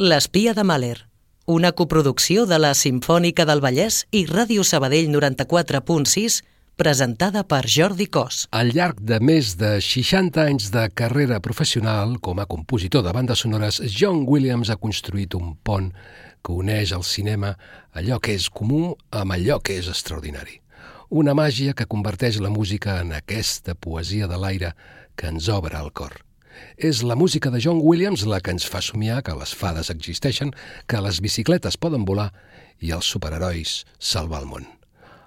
L'espia de Mahler, una coproducció de la Simfònica del Vallès i Ràdio Sabadell 94.6, presentada per Jordi Cos. Al llarg de més de 60 anys de carrera professional com a compositor de bandes sonores, John Williams ha construït un pont que uneix al cinema allò que és comú amb allò que és extraordinari. Una màgia que converteix la música en aquesta poesia de l'aire que ens obre el cor. És la música de John Williams la que ens fa somiar que les fades existeixen, que les bicicletes poden volar i els superherois salvar el món.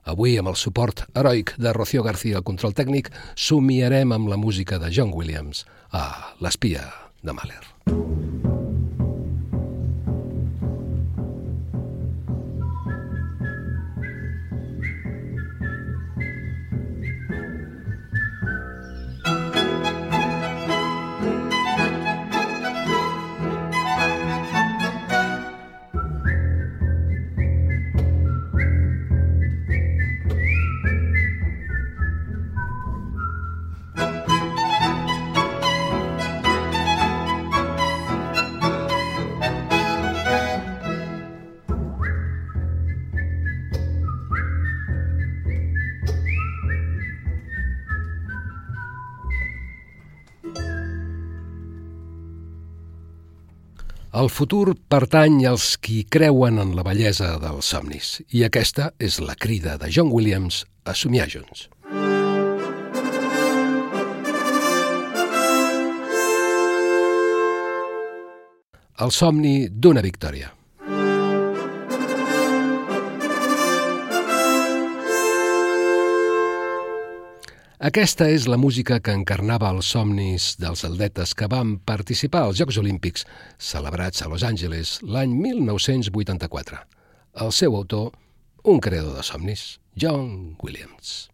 Avui, amb el suport heroic de Rocío García al control tècnic, somiarem amb la música de John Williams a l'espia de Mahler. El futur pertany als qui creuen en la bellesa dels somnis, i aquesta és la crida de John Williams a somiar junts. El somni d'una victòria. Aquesta és la música que encarnava els somnis dels atletes que van participar als Jocs Olímpics celebrats a Los Angeles l'any 1984. El seu autor, un creador de somnis, John Williams.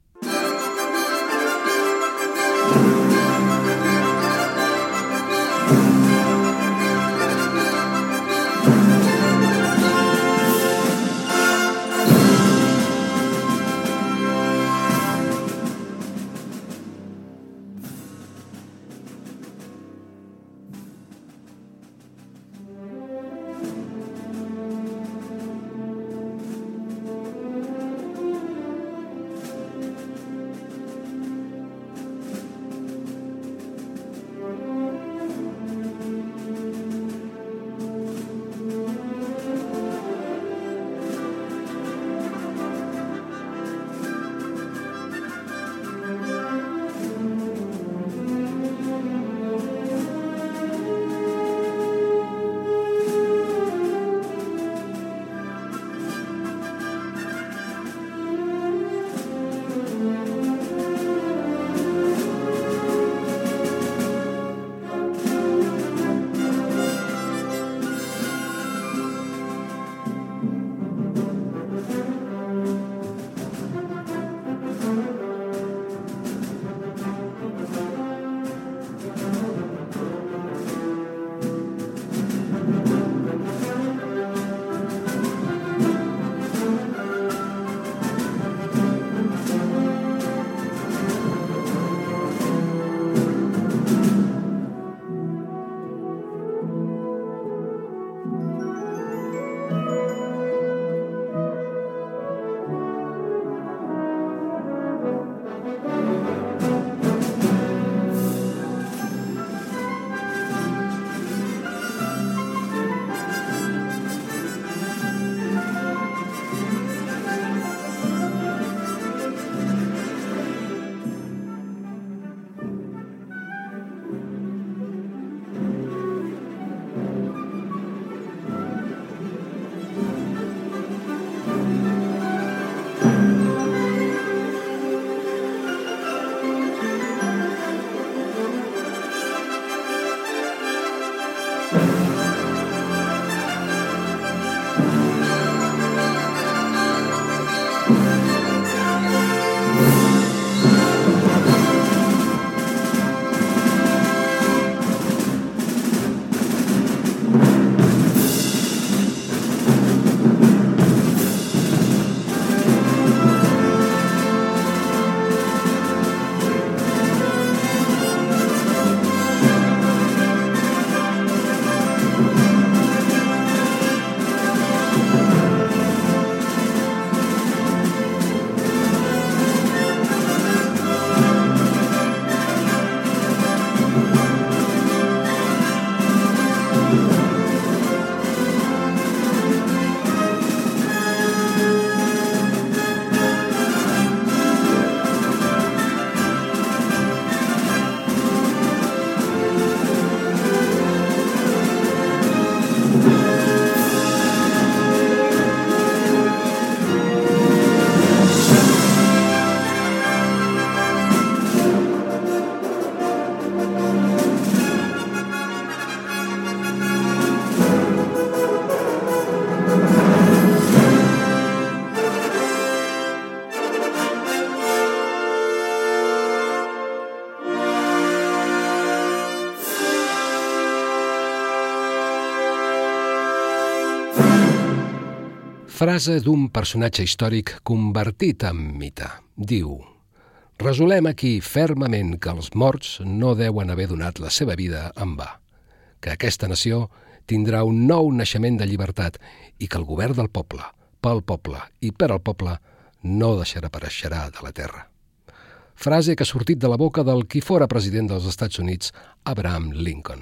Frase d'un personatge històric convertit en mite. Diu Resolem aquí fermament que els morts no deuen haver donat la seva vida en va, que aquesta nació tindrà un nou naixement de llibertat i que el govern del poble, pel poble i per al poble no deixarà apareixerà de la terra. Frase que ha sortit de la boca del qui fora president dels Estats Units, Abraham Lincoln.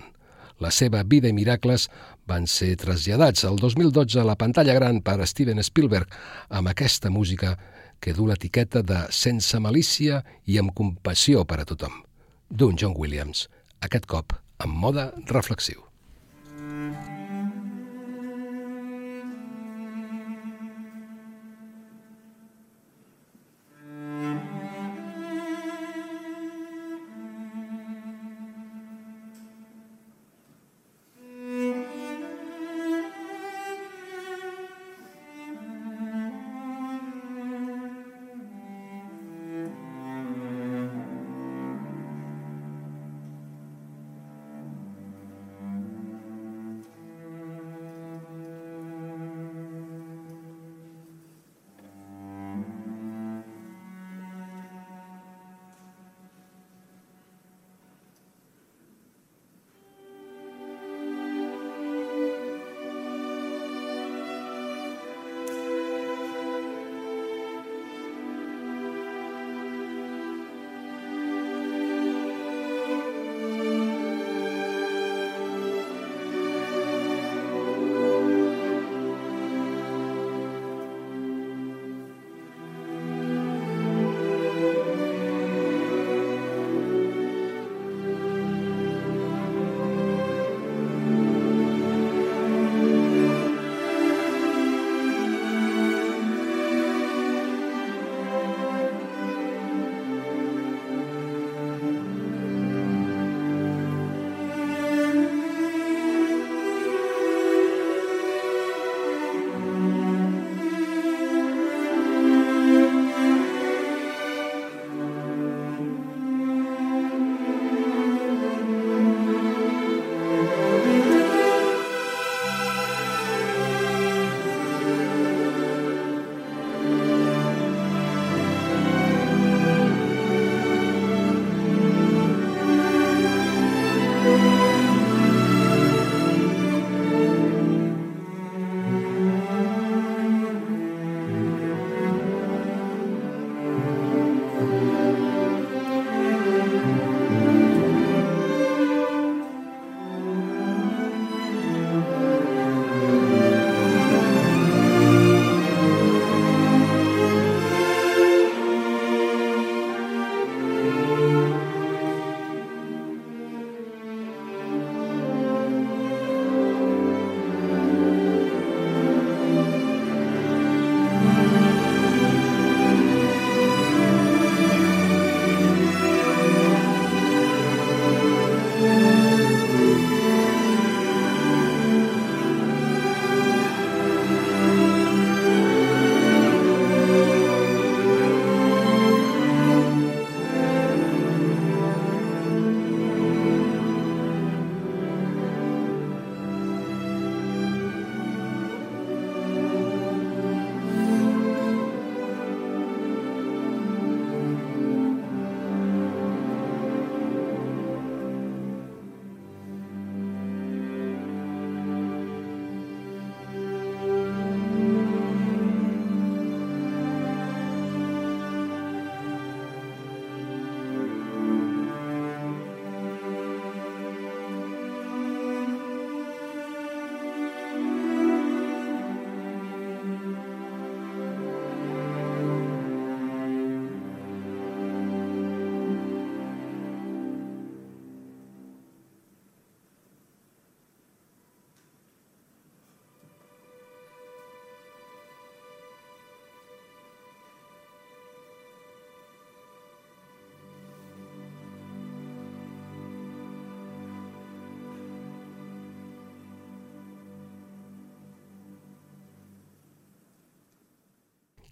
La seva vida i miracles van ser traslladats el 2012 a la pantalla gran per Steven Spielberg amb aquesta música que du l'etiqueta de sense malícia i amb compassió per a tothom, d'un John Williams, aquest cop amb moda reflexiu.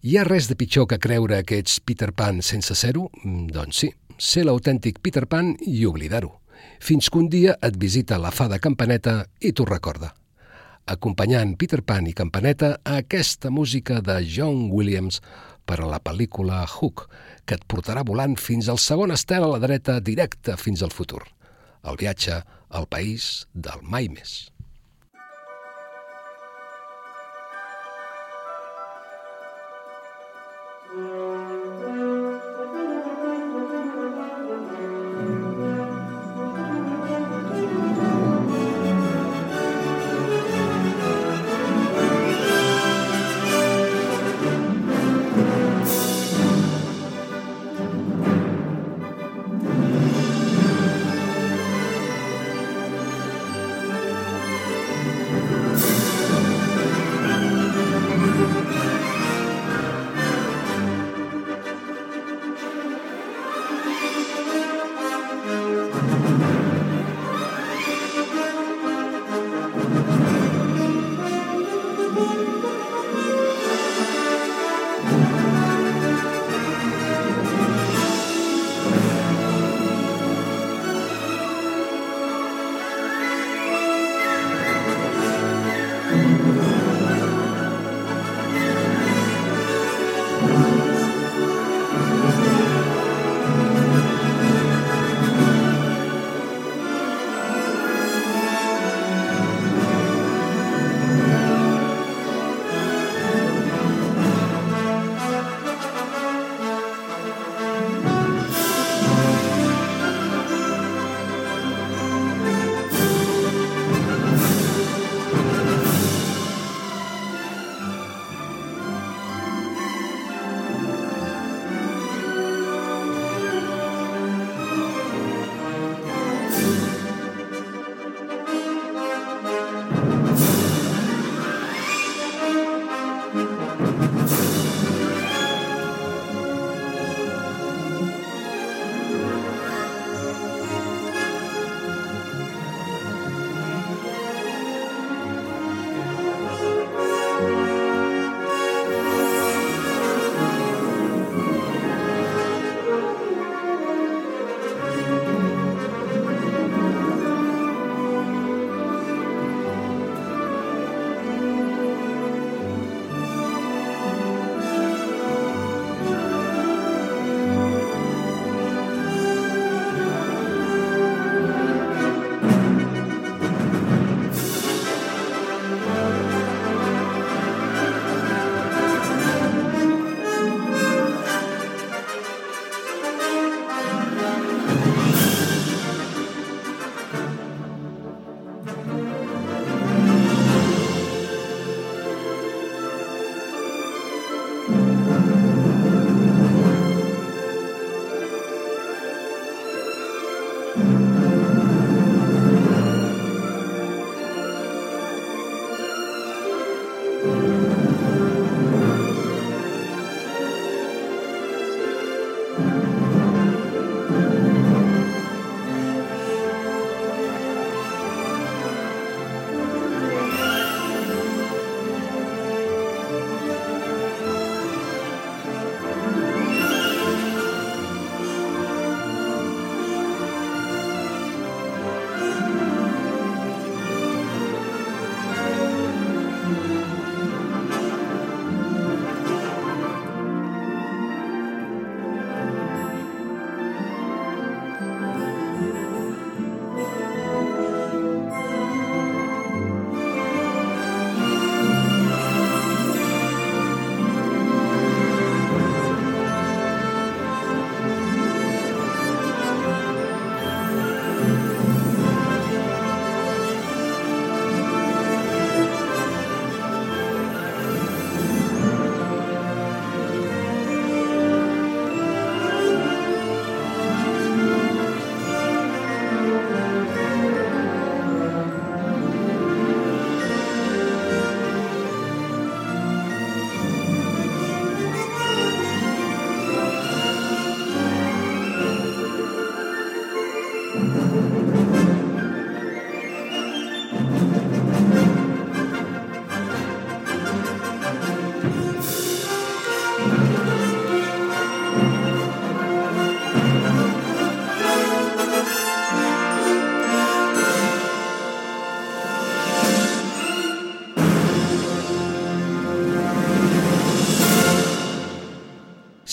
Hi ha res de pitjor que creure que ets Peter Pan sense ser-ho? Mm, doncs sí, ser l'autèntic Peter Pan i oblidar-ho. Fins que un dia et visita la fada campaneta i t'ho recorda. acompanyant Peter Pan i Campaneta a aquesta música de John Williams per a la pel·lícula Hook, que et portarà volant fins al segon estel a la dreta directe fins al futur. El viatge al país del mai més.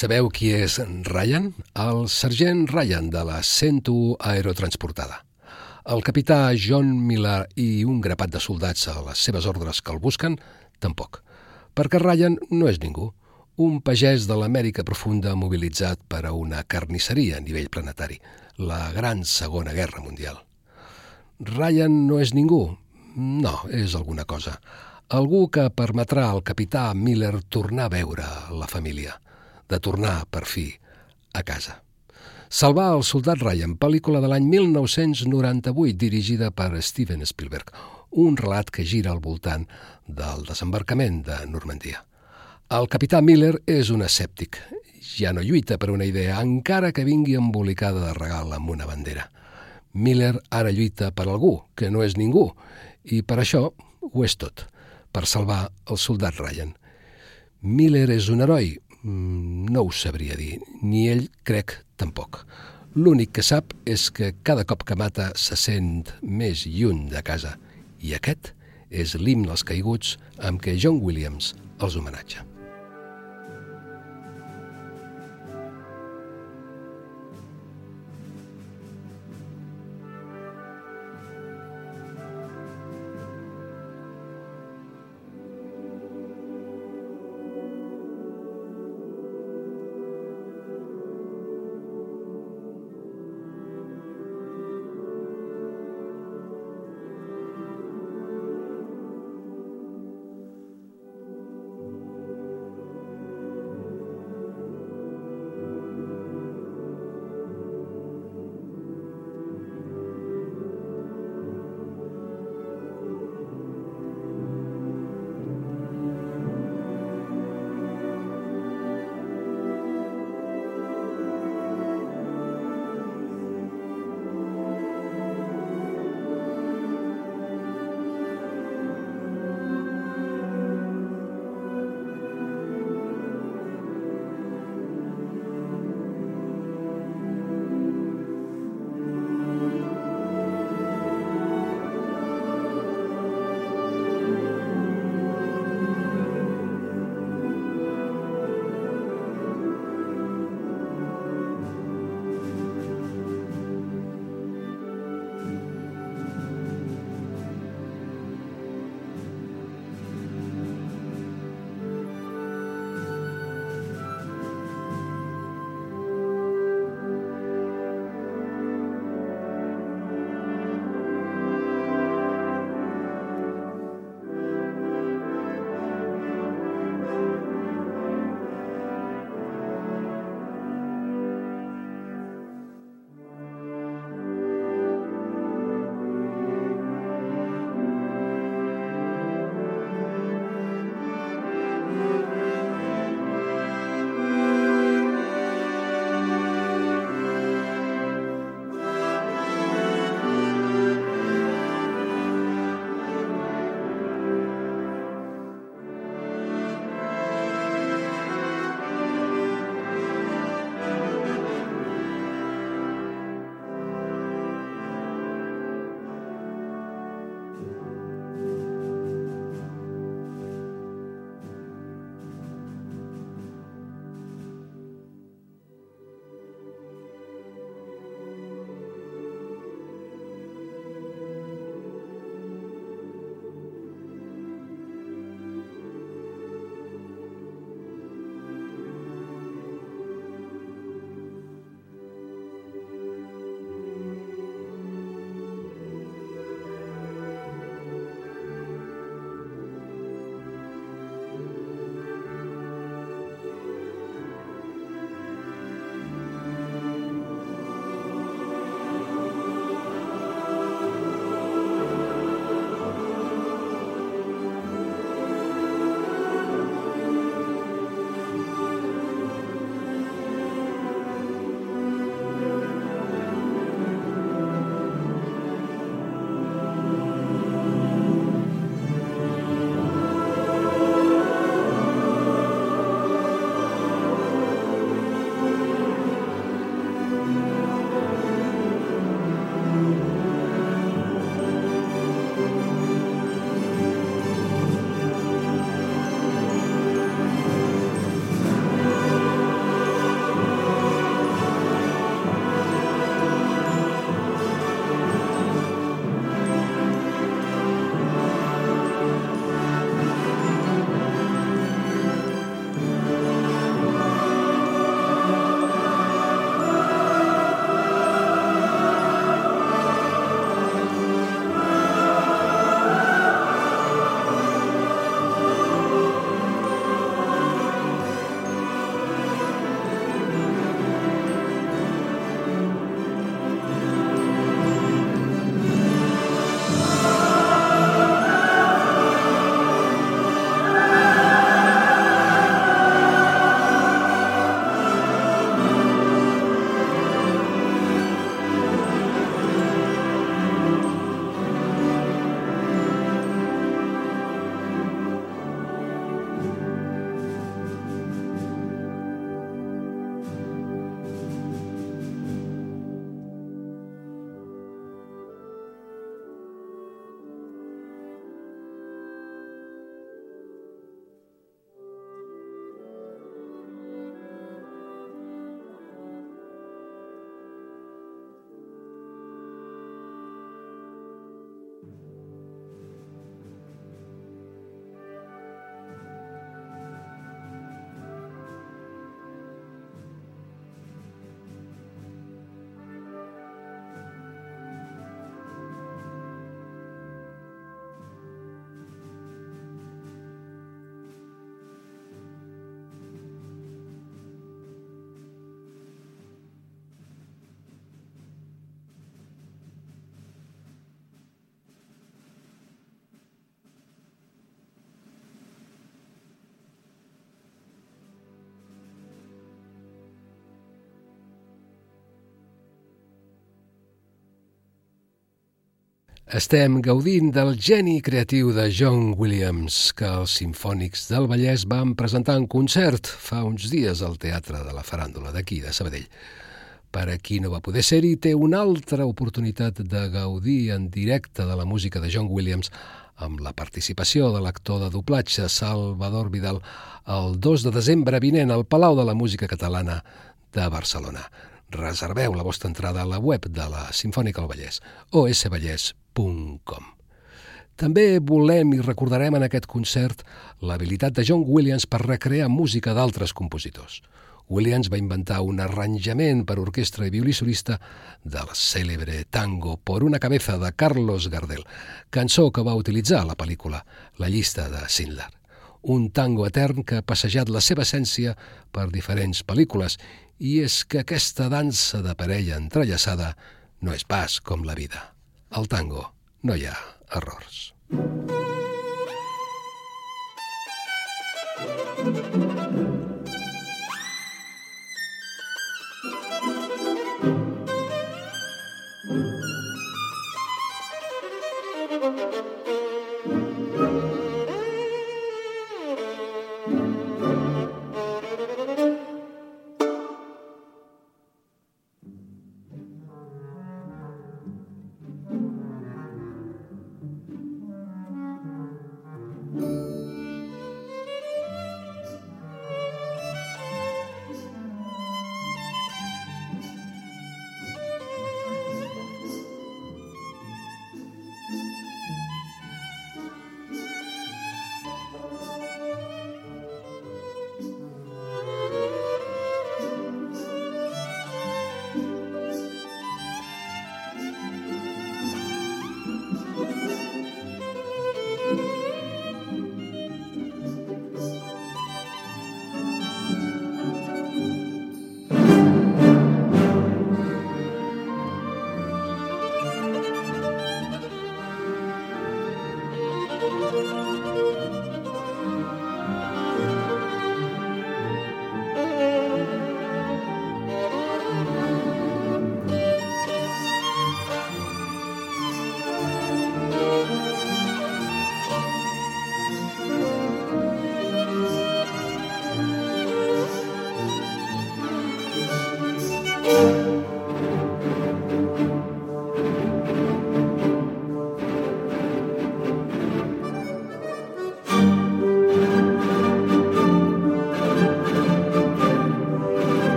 Sabeu qui és Ryan? El sergent Ryan de la 101 aerotransportada. El capità John Miller i un grapat de soldats a les seves ordres que el busquen, tampoc. Perquè Ryan no és ningú, un pagès de l'Amèrica profunda mobilitzat per a una carnisseria a nivell planetari, la Gran Segona Guerra Mundial. Ryan no és ningú? No, és alguna cosa. Algú que permetrà al capità Miller tornar a veure la família, de tornar, per fi, a casa. Salvar el soldat Ryan, pel·lícula de l'any 1998 dirigida per Steven Spielberg, un relat que gira al voltant del desembarcament de Normandia. El capità Miller és un escèptic. Ja no lluita per una idea, encara que vingui embolicada de regal amb una bandera. Miller ara lluita per algú, que no és ningú, i per això ho és tot per salvar el soldat Ryan. Miller és un heroi? Mm, no ho sabria dir, ni ell crec tampoc. L'únic que sap és que cada cop que mata se sent més lluny de casa, i aquest és l'himne als caiguts amb què John Williams els homenatja. Estem gaudint del geni creatiu de John Williams, que els Simfònics del Vallès van presentar en concert fa uns dies al Teatre de la Faràndula d'aquí, de Sabadell. Per a qui no va poder ser-hi, té una altra oportunitat de gaudir en directe de la música de John Williams amb la participació de l'actor de doblatge Salvador Vidal el 2 de desembre vinent al Palau de la Música Catalana de Barcelona. Reserveu la vostra entrada a la web de la Simfònica del Vallès, osvallès.com. També volem i recordarem en aquest concert l'habilitat de John Williams per recrear música d'altres compositors. Williams va inventar un arranjament per orquestra i violí solista del cèlebre tango por una cabeza de Carlos Gardel, cançó que va utilitzar a la pel·lícula La llista de Schindler un tango etern que ha passejat la seva essència per diferents pel·lícules i és que aquesta dansa de parella entrellaçada no és pas com la vida. Al tango no hi ha errors. Thank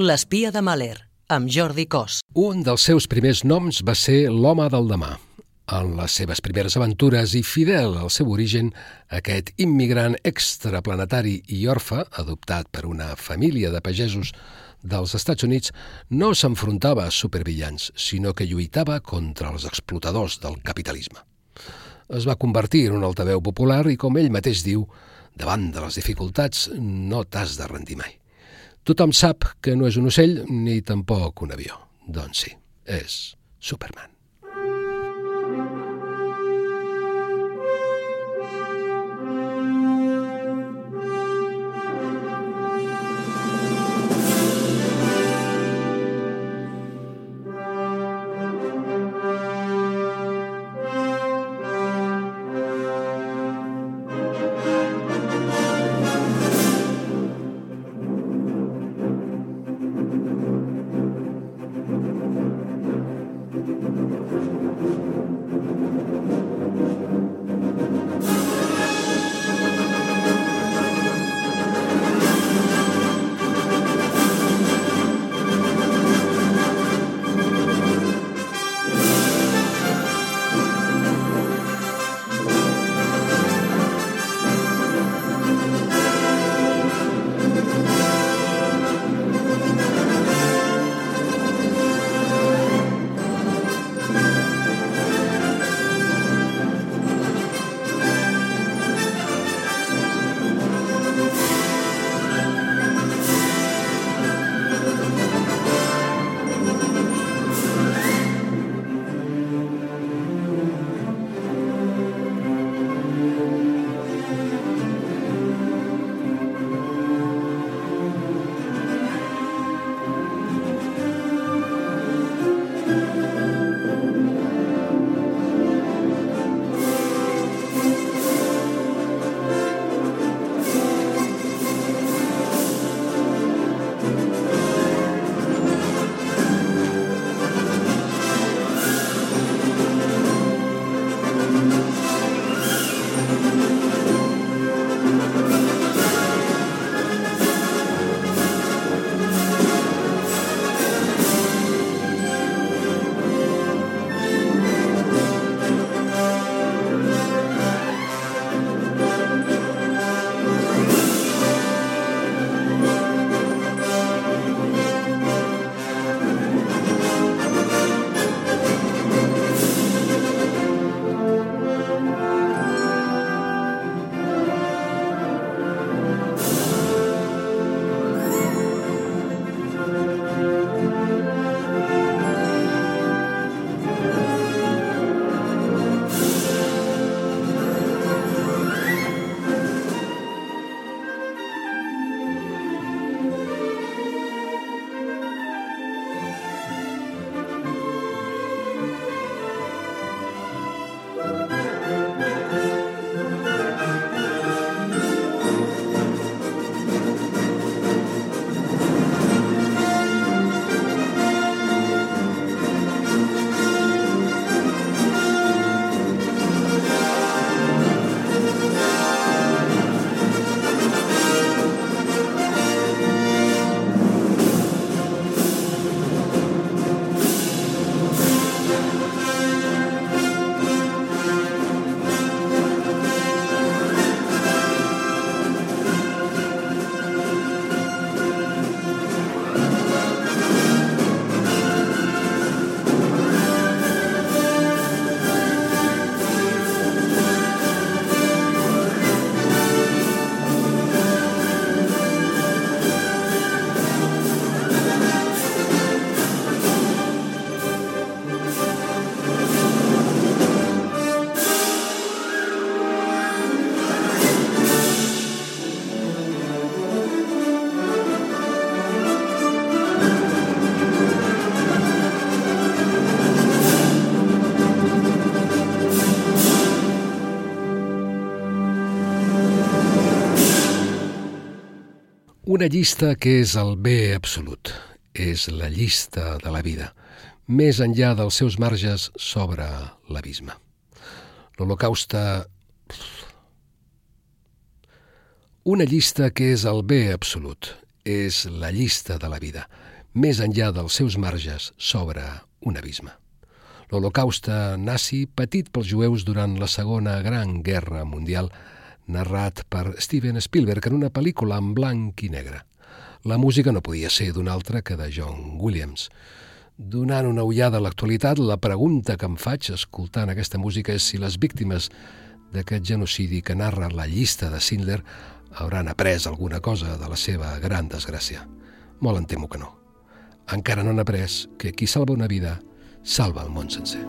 L'espia de Mahler, amb Jordi Cos. Un dels seus primers noms va ser l'home del demà. en les seves primeres aventures i fidel al seu origen, aquest immigrant extraplanetari i orfe, adoptat per una família de pagesos dels Estats Units, no s'enfrontava a supervillans, sinó que lluitava contra els explotadors del capitalisme. Es va convertir en un altaveu popular i, com ell mateix diu, davant de les dificultats no t'has de rendir mai. Tothom sap que no és un ocell ni tampoc un avió. Doncs sí, és Superman. Una llista que és el bé absolut. És la llista de la vida. Més enllà dels seus marges s'obre l'abisme. L'Holocausta... Una llista que és el bé absolut. És la llista de la vida. Més enllà dels seus marges s'obre un abisme. l'holocaust nazi patit pels jueus durant la Segona Gran Guerra Mundial, narrat per Steven Spielberg en una pel·lícula en blanc i negre. La música no podia ser d'una altra que de John Williams. Donant una ullada a l'actualitat, la pregunta que em faig escoltant aquesta música és si les víctimes d'aquest genocidi que narra la llista de Sindler hauran après alguna cosa de la seva gran desgràcia. Molt em temo que no. Encara no han après que qui salva una vida salva el món sencer.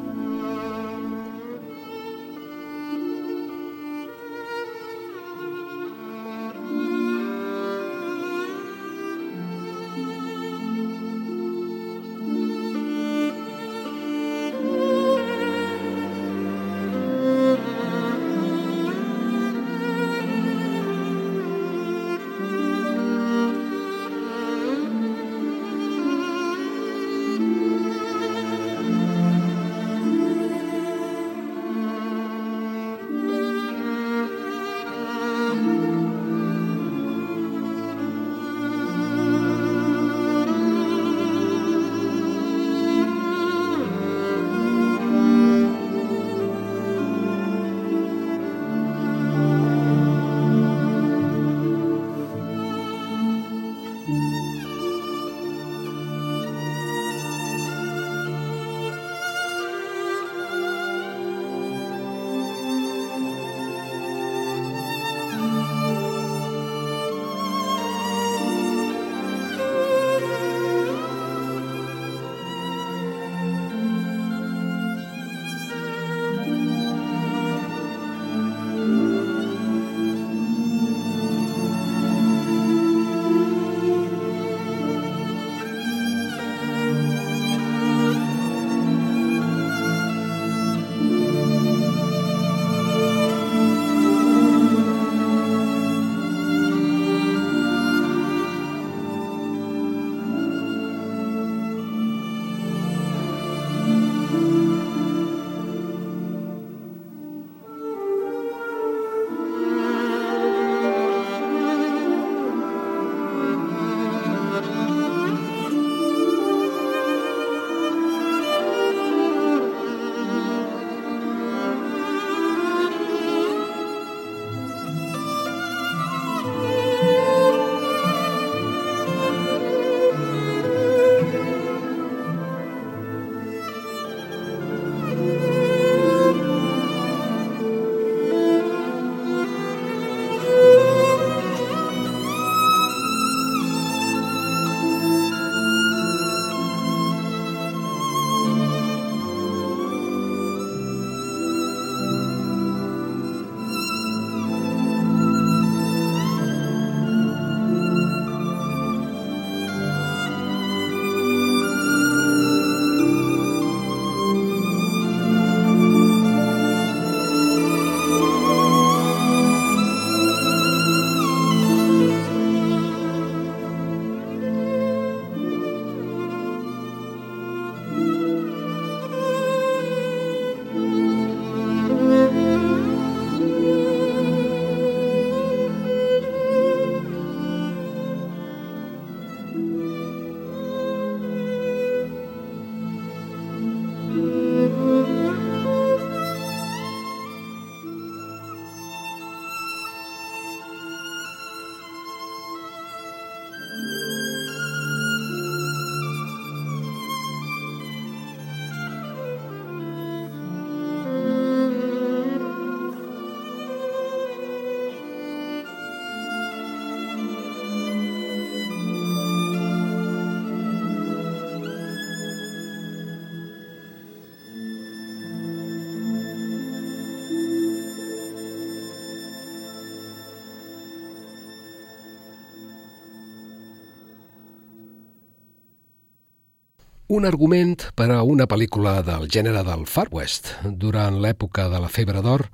Un argument per a una pel·lícula del gènere del Far West. Durant l'època de la febre d'or,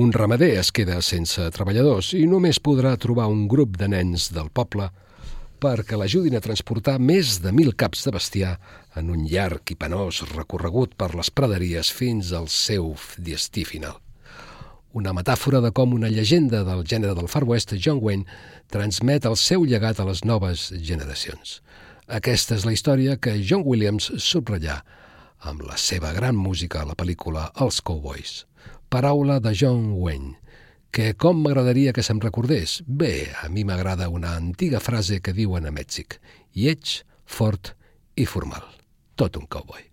un ramader es queda sense treballadors i només podrà trobar un grup de nens del poble perquè l'ajudin a transportar més de mil caps de bestiar en un llarg i penós recorregut per les praderies fins al seu destí final. Una metàfora de com una llegenda del gènere del Far West, John Wayne, transmet el seu llegat a les noves generacions. Aquesta és la història que John Williams subratllà amb la seva gran música a la pel·lícula Els Cowboys. Paraula de John Wayne, que com m'agradaria que se'm recordés? Bé, a mi m'agrada una antiga frase que diuen a Mèxic, lleig, fort i formal. Tot un cowboy.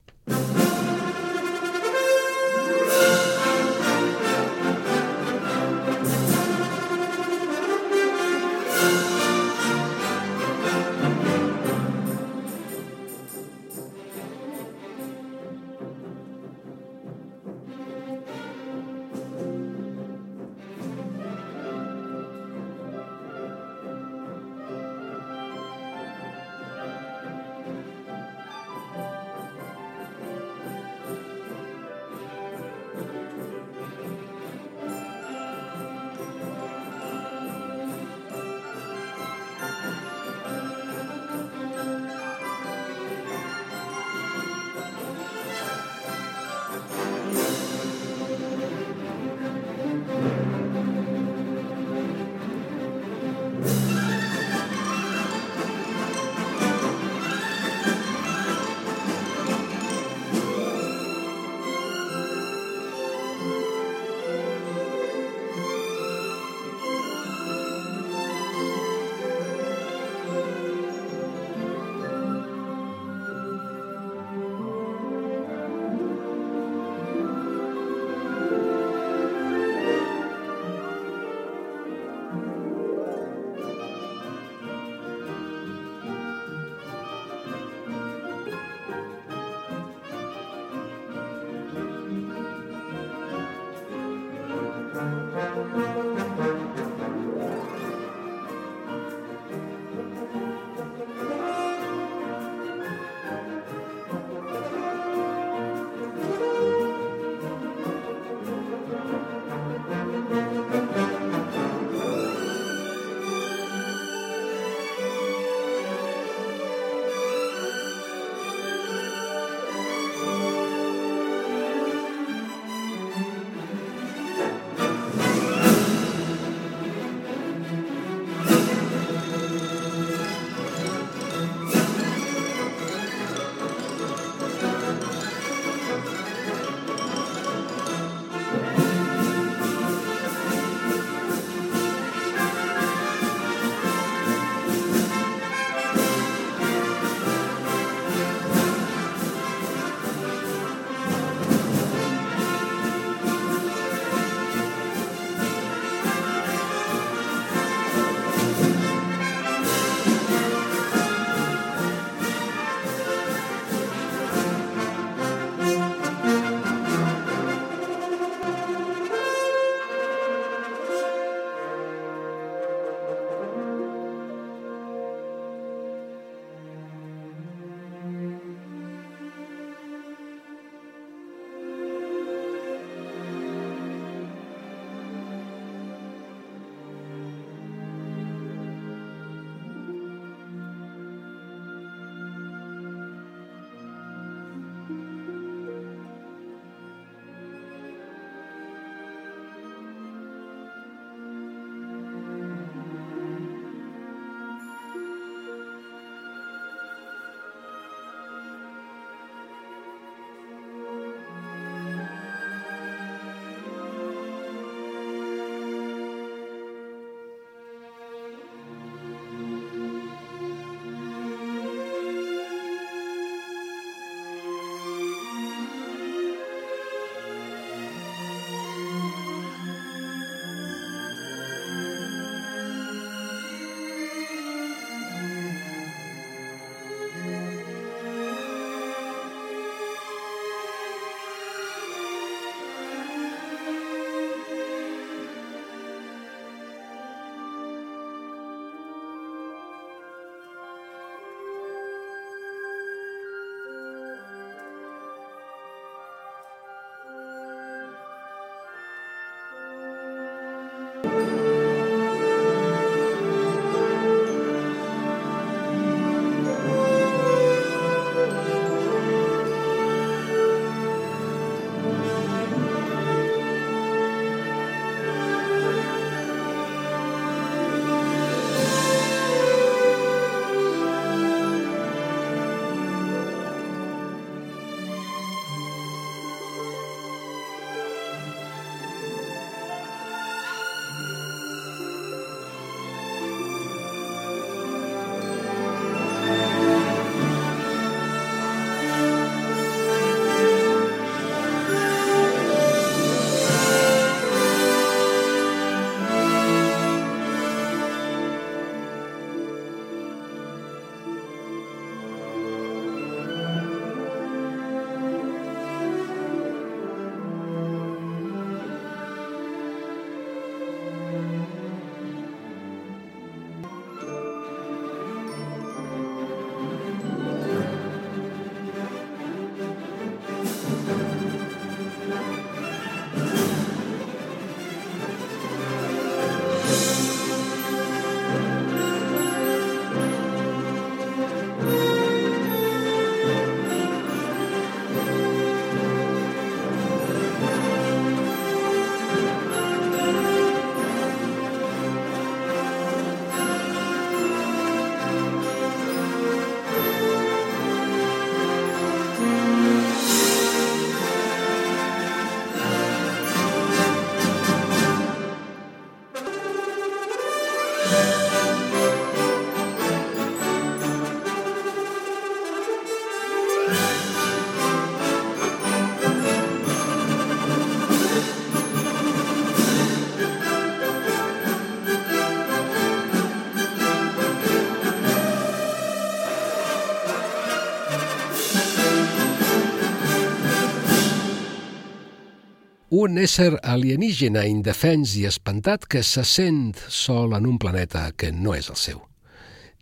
Un ésser alienígena, indefens i espantat que se sent sol en un planeta que no és el seu.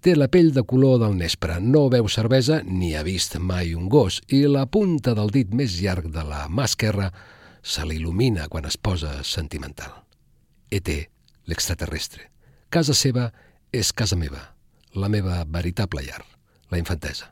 Té la pell de color del nespre, no beu cervesa ni ha vist mai un gos i la punta del dit més llarg de la mà esquerra se l'il·lumina quan es posa sentimental. ET, l'extraterrestre. Casa seva és casa meva, la meva veritable llar, la infantesa.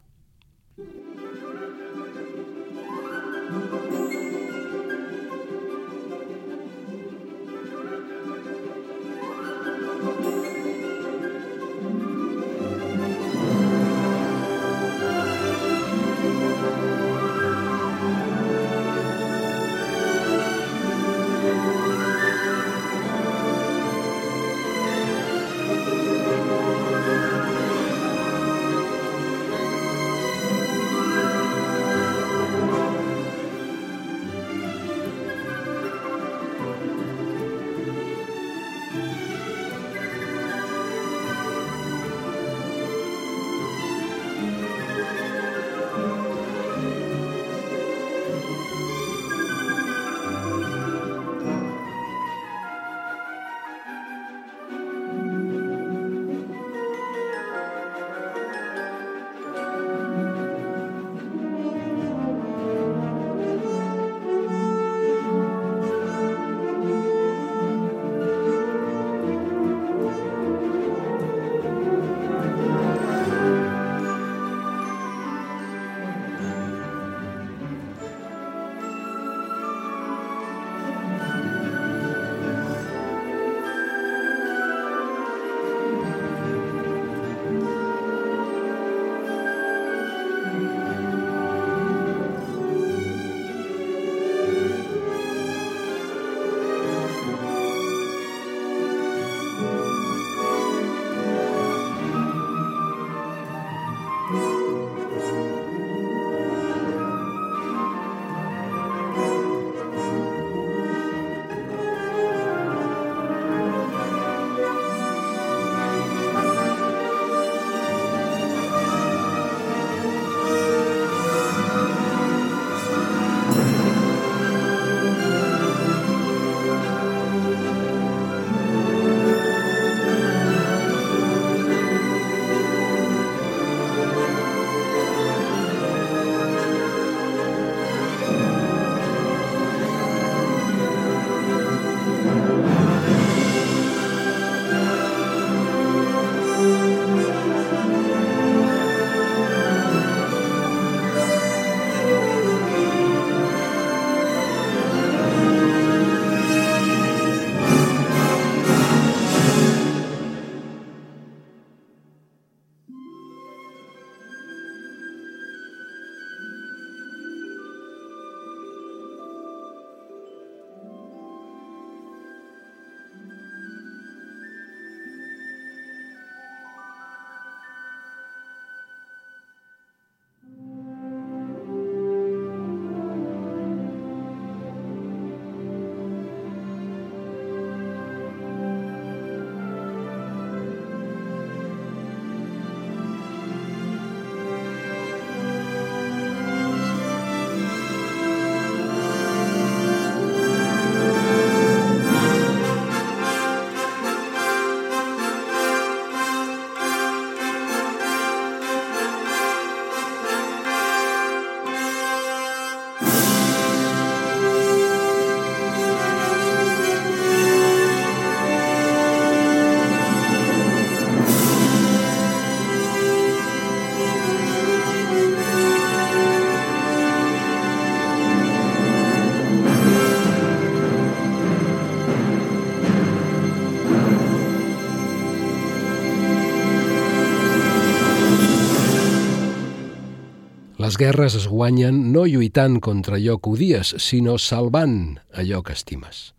Guerres es guanyen no lluitant contra allò que odies, sinó salvant allò que estimes.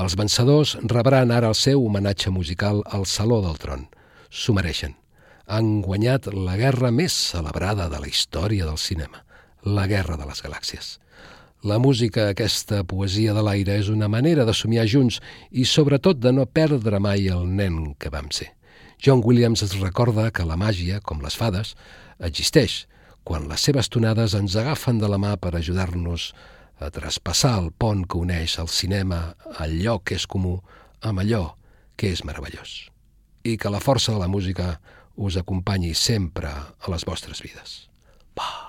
Els vencedors rebran ara el seu homenatge musical al Saló del Tron. S'ho mereixen. Han guanyat la guerra més celebrada de la història del cinema, la Guerra de les Galàxies. La música, aquesta poesia de l'aire, és una manera de somiar junts i sobretot de no perdre mai el nen que vam ser. John Williams es recorda que la màgia, com les fades, existeix, quan les seves tonades ens agafen de la mà per ajudar-nos a traspassar el pont que uneix el cinema, allò que és comú, amb allò que és meravellós. I que la força de la música us acompanyi sempre a les vostres vides. Bon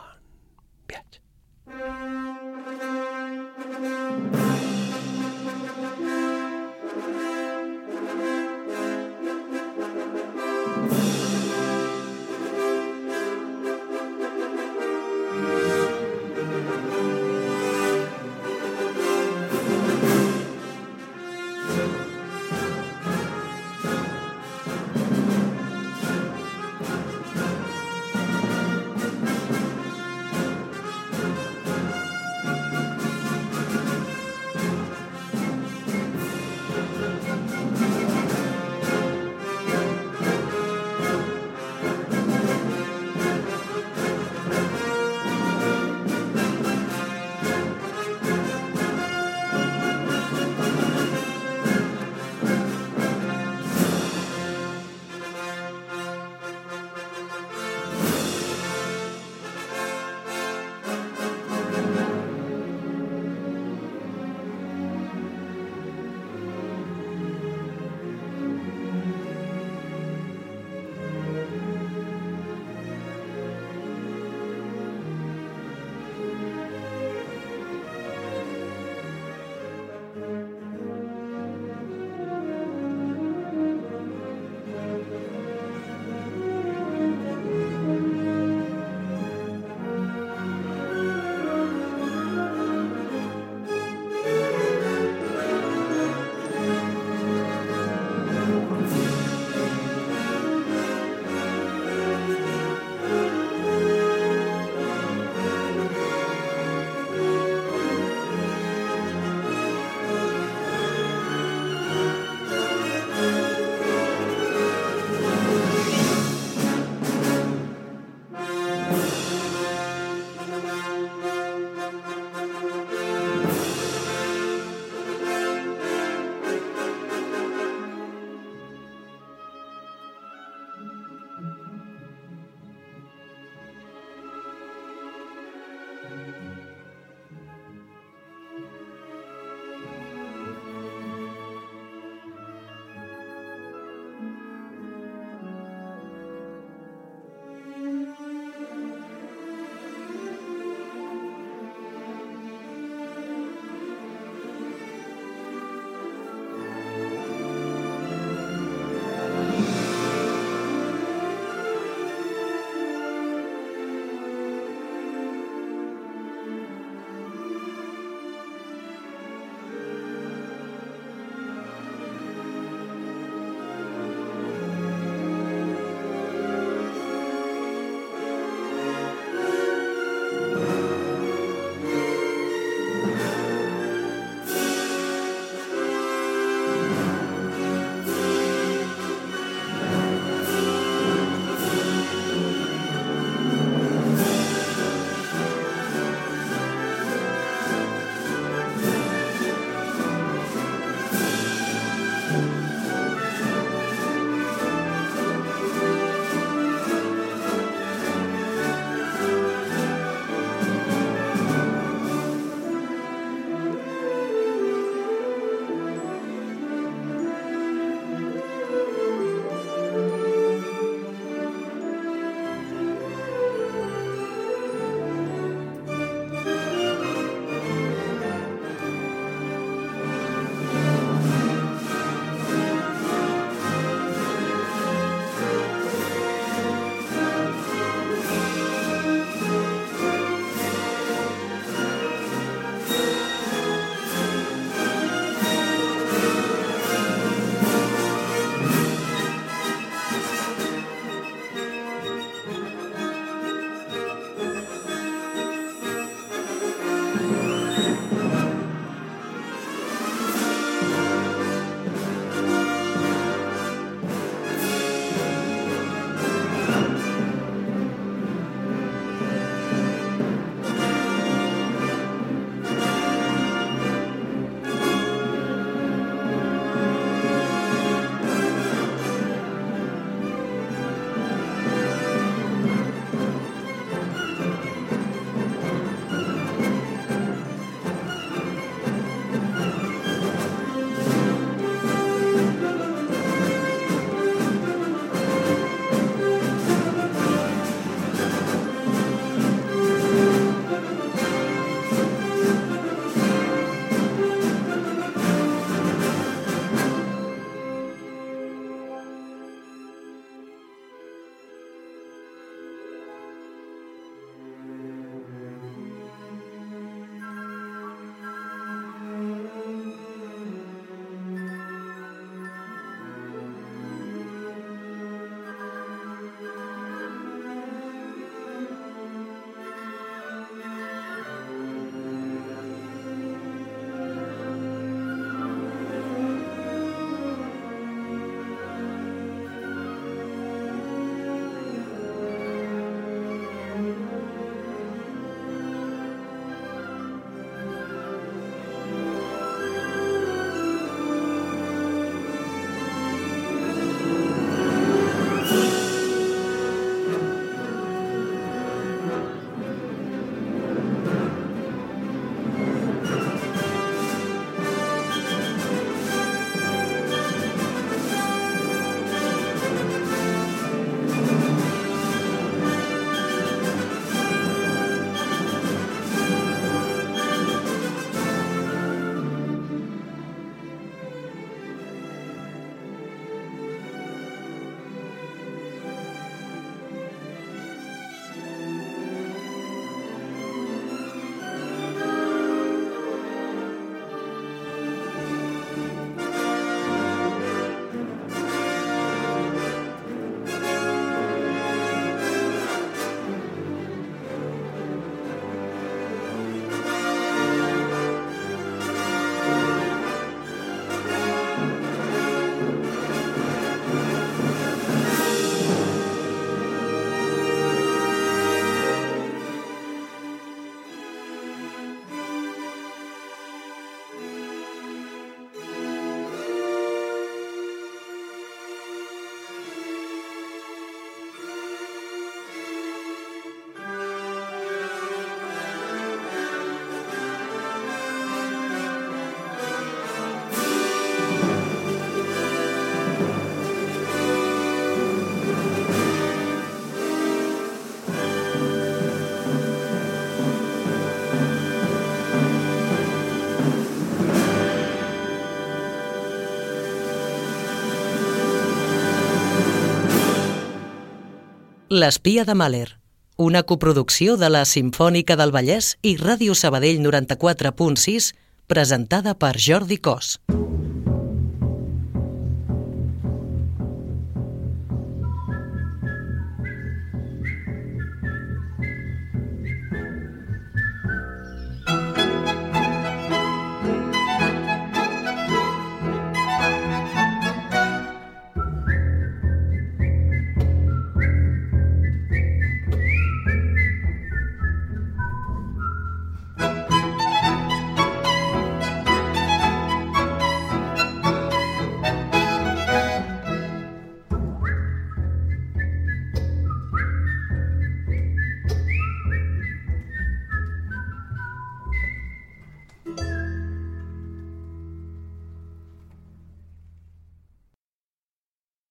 L'espia de Mahler, una coproducció de la Simfònica del Vallès i Ràdio Sabadell 94.6, presentada per Jordi Cos.